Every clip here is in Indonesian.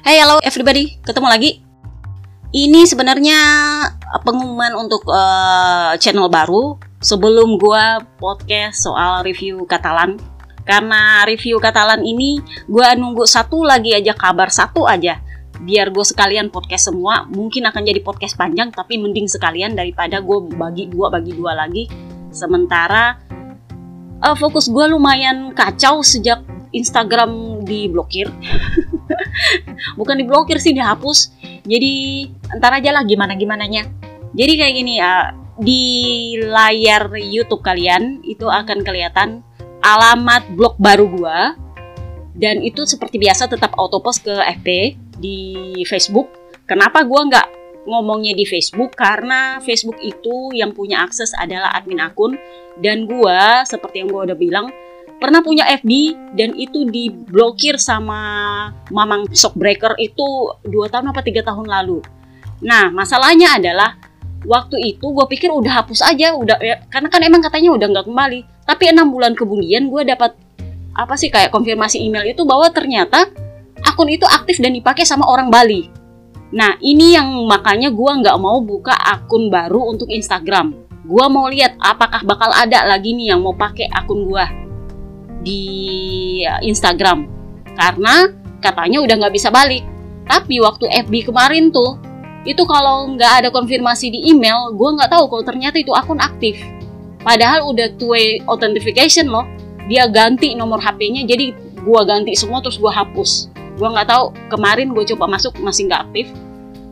Hey hello everybody, ketemu lagi. Ini sebenarnya pengumuman untuk uh, channel baru sebelum gua podcast soal review Katalan. Karena review Katalan ini gua nunggu satu lagi aja kabar satu aja. Biar gue sekalian podcast semua. Mungkin akan jadi podcast panjang tapi mending sekalian daripada gue bagi dua bagi dua lagi. Sementara uh, fokus gue lumayan kacau sejak Instagram diblokir bukan diblokir sih dihapus jadi entar aja lah gimana gimana nya jadi kayak gini ya di layar YouTube kalian itu akan kelihatan alamat blog baru gua dan itu seperti biasa tetap auto post ke FB di Facebook. Kenapa gue nggak ngomongnya di Facebook? Karena Facebook itu yang punya akses adalah admin akun dan gue seperti yang gue udah bilang pernah punya FB dan itu diblokir sama Mamang Shockbreaker itu dua tahun apa tiga tahun lalu. Nah masalahnya adalah waktu itu gue pikir udah hapus aja udah ya, karena kan emang katanya udah nggak kembali tapi enam bulan kemudian gue dapat apa sih kayak konfirmasi email itu bahwa ternyata akun itu aktif dan dipakai sama orang Bali. Nah ini yang makanya gue nggak mau buka akun baru untuk Instagram. Gue mau lihat apakah bakal ada lagi nih yang mau pakai akun gue di Instagram. Karena katanya udah nggak bisa balik. Tapi waktu FB kemarin tuh, itu kalau nggak ada konfirmasi di email, gue nggak tahu kalau ternyata itu akun aktif. Padahal udah two-way authentication loh. Dia ganti nomor HP-nya, jadi gue ganti semua terus gue hapus gue nggak tahu kemarin gue coba masuk masih nggak aktif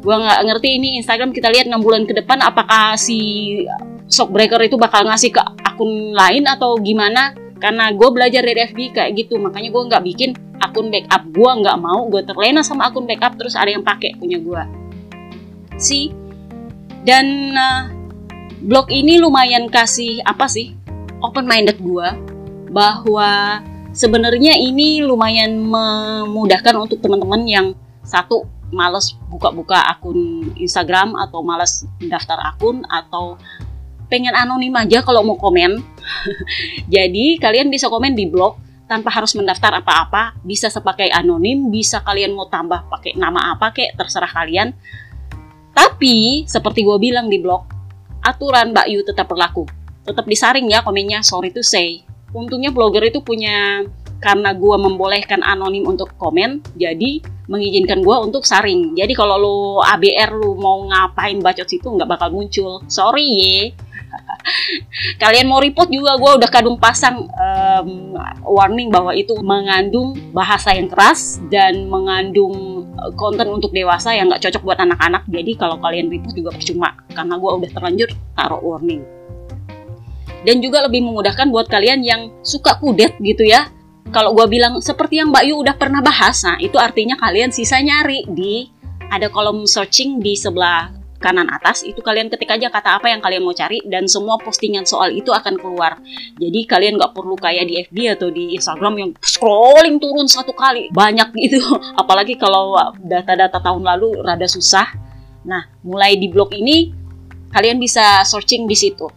gue nggak ngerti ini Instagram kita lihat enam bulan ke depan apakah si shockbreaker itu bakal ngasih ke akun lain atau gimana karena gue belajar dari FB kayak gitu makanya gue nggak bikin akun backup. Gue nggak mau gue terlena sama akun backup terus ada yang pakai punya gue si. Dan uh, blog ini lumayan kasih apa sih open minded gue bahwa sebenarnya ini lumayan memudahkan untuk teman-teman yang satu males buka-buka akun Instagram atau males daftar akun atau pengen anonim aja kalau mau komen. Jadi kalian bisa komen di blog tanpa harus mendaftar apa-apa, bisa sepakai anonim, bisa kalian mau tambah pakai nama apa kek, terserah kalian. Tapi seperti gue bilang di blog, aturan Mbak Yu tetap berlaku. Tetap disaring ya komennya, sorry to say untungnya blogger itu punya karena gue membolehkan anonim untuk komen jadi mengizinkan gue untuk saring jadi kalau lo ABR lo mau ngapain bacot situ nggak bakal muncul sorry ye kalian mau report juga gue udah kadung pasang um, warning bahwa itu mengandung bahasa yang keras dan mengandung eh, konten untuk dewasa yang nggak cocok buat anak-anak jadi kalau kalian report juga percuma karena gue udah terlanjur taruh warning dan juga lebih memudahkan buat kalian yang suka kudet gitu ya. Kalau gue bilang seperti yang Mbak Yu udah pernah bahas, nah itu artinya kalian sisa nyari di ada kolom searching di sebelah kanan atas itu kalian ketik aja kata apa yang kalian mau cari dan semua postingan soal itu akan keluar. Jadi kalian nggak perlu kayak di FB atau di Instagram yang scrolling turun satu kali. Banyak gitu. Apalagi kalau data-data tahun lalu rada susah. Nah mulai di blog ini kalian bisa searching di situ.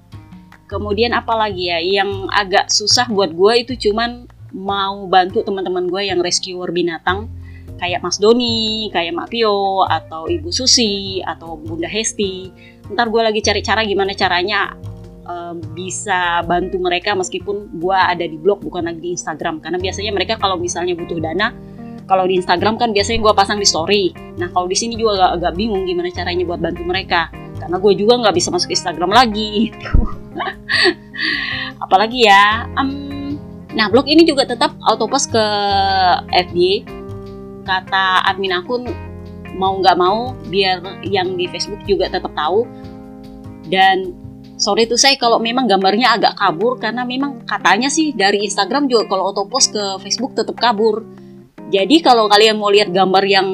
Kemudian apa lagi ya? Yang agak susah buat gue itu cuman mau bantu teman-teman gue yang rescuer binatang kayak Mas Doni, kayak Mak Pio, atau Ibu Susi, atau Bunda Hesti. Ntar gue lagi cari cara gimana caranya um, bisa bantu mereka meskipun gue ada di blog bukan lagi di Instagram. Karena biasanya mereka kalau misalnya butuh dana, kalau di Instagram kan biasanya gue pasang di story. Nah kalau di sini juga agak, agak bingung gimana caranya buat bantu mereka. Karena gue juga nggak bisa masuk Instagram lagi. apalagi ya um, nah blog ini juga tetap auto post ke FB kata admin akun mau nggak mau biar yang di Facebook juga tetap tahu dan sorry tuh saya kalau memang gambarnya agak kabur karena memang katanya sih dari Instagram juga kalau auto post ke Facebook tetap kabur jadi kalau kalian mau lihat gambar yang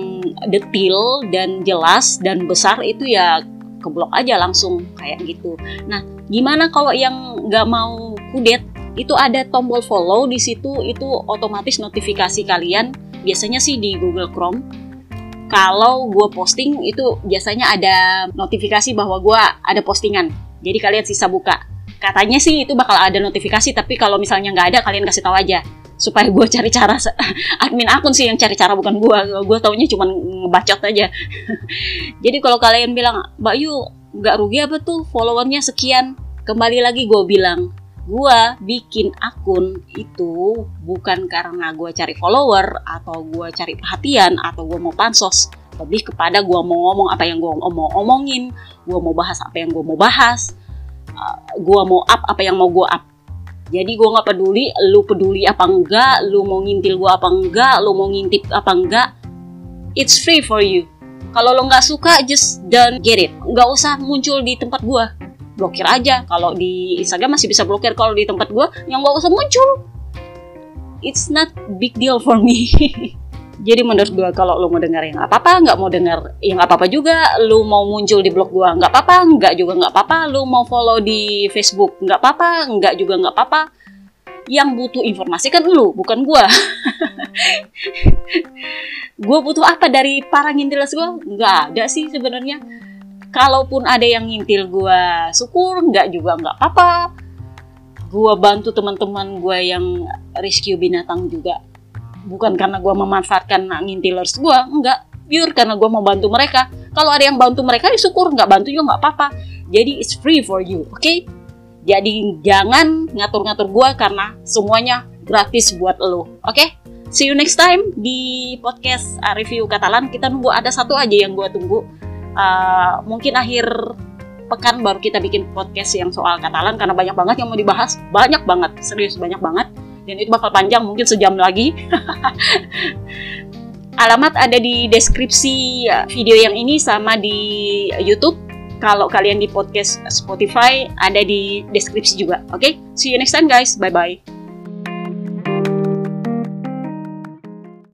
detail dan jelas dan besar itu ya ke blog aja langsung kayak gitu. Nah, gimana kalau yang nggak mau kudet? Itu ada tombol follow di situ, itu otomatis notifikasi kalian. Biasanya sih di Google Chrome. Kalau gue posting itu biasanya ada notifikasi bahwa gue ada postingan. Jadi kalian sisa buka. Katanya sih itu bakal ada notifikasi, tapi kalau misalnya nggak ada, kalian kasih tahu aja. supaya gue cari cara admin akun sih yang cari cara bukan gue gue taunya cuma ngebacot aja jadi kalau kalian bilang Mbak Yu nggak rugi apa tuh followernya sekian kembali lagi gue bilang gue bikin akun itu bukan karena gue cari follower atau gue cari perhatian atau gue mau pansos. Lebih kepada gue mau ngomong apa yang gue mau omongin gue mau bahas apa yang gue mau bahas uh, gue mau up apa yang mau gue up. Jadi gue nggak peduli lu peduli apa enggak lu mau ngintil gue apa enggak lu mau ngintip apa enggak it's free for you. Kalau lo nggak suka just don't get it. Nggak usah muncul di tempat gue blokir aja. Kalau di Instagram masih bisa blokir. Kalau di tempat gue yang nggak usah muncul. It's not big deal for me. Jadi menurut gue kalau lo mau dengar yang apa-apa nggak mau dengar yang apa-apa juga lo mau muncul di blog gue nggak apa-apa nggak juga nggak apa-apa. Lo mau follow di Facebook nggak apa-apa nggak juga nggak apa-apa. Yang butuh informasi kan lo bukan gue gue butuh apa dari para ngintilas gue nggak ada sih sebenarnya kalaupun ada yang ngintil gue syukur nggak juga nggak apa-apa. Gue bantu teman-teman gue yang rescue binatang juga. Bukan karena gue memanfaatkan ngintilers gue enggak pure karena gue mau bantu mereka. Kalau ada yang bantu mereka ya syukur nggak bantu juga nggak apa-apa. Jadi it's free for you oke? Okay? jadi jangan ngatur-ngatur gue karena semuanya gratis buat lo oke? Okay? see you next time di podcast review Katalan. Kita nunggu ada satu aja yang gue tunggu uh, mungkin akhir pekan baru kita bikin podcast yang soal Katalan karena banyak banget yang mau dibahas. Banyak banget serius banyak banget. Dan itu bakal panjang mungkin sejam lagi. Alamat ada di deskripsi video yang ini sama di YouTube. Kalau kalian di podcast Spotify ada di deskripsi juga oke? Okay? see you next time guys. Bye bye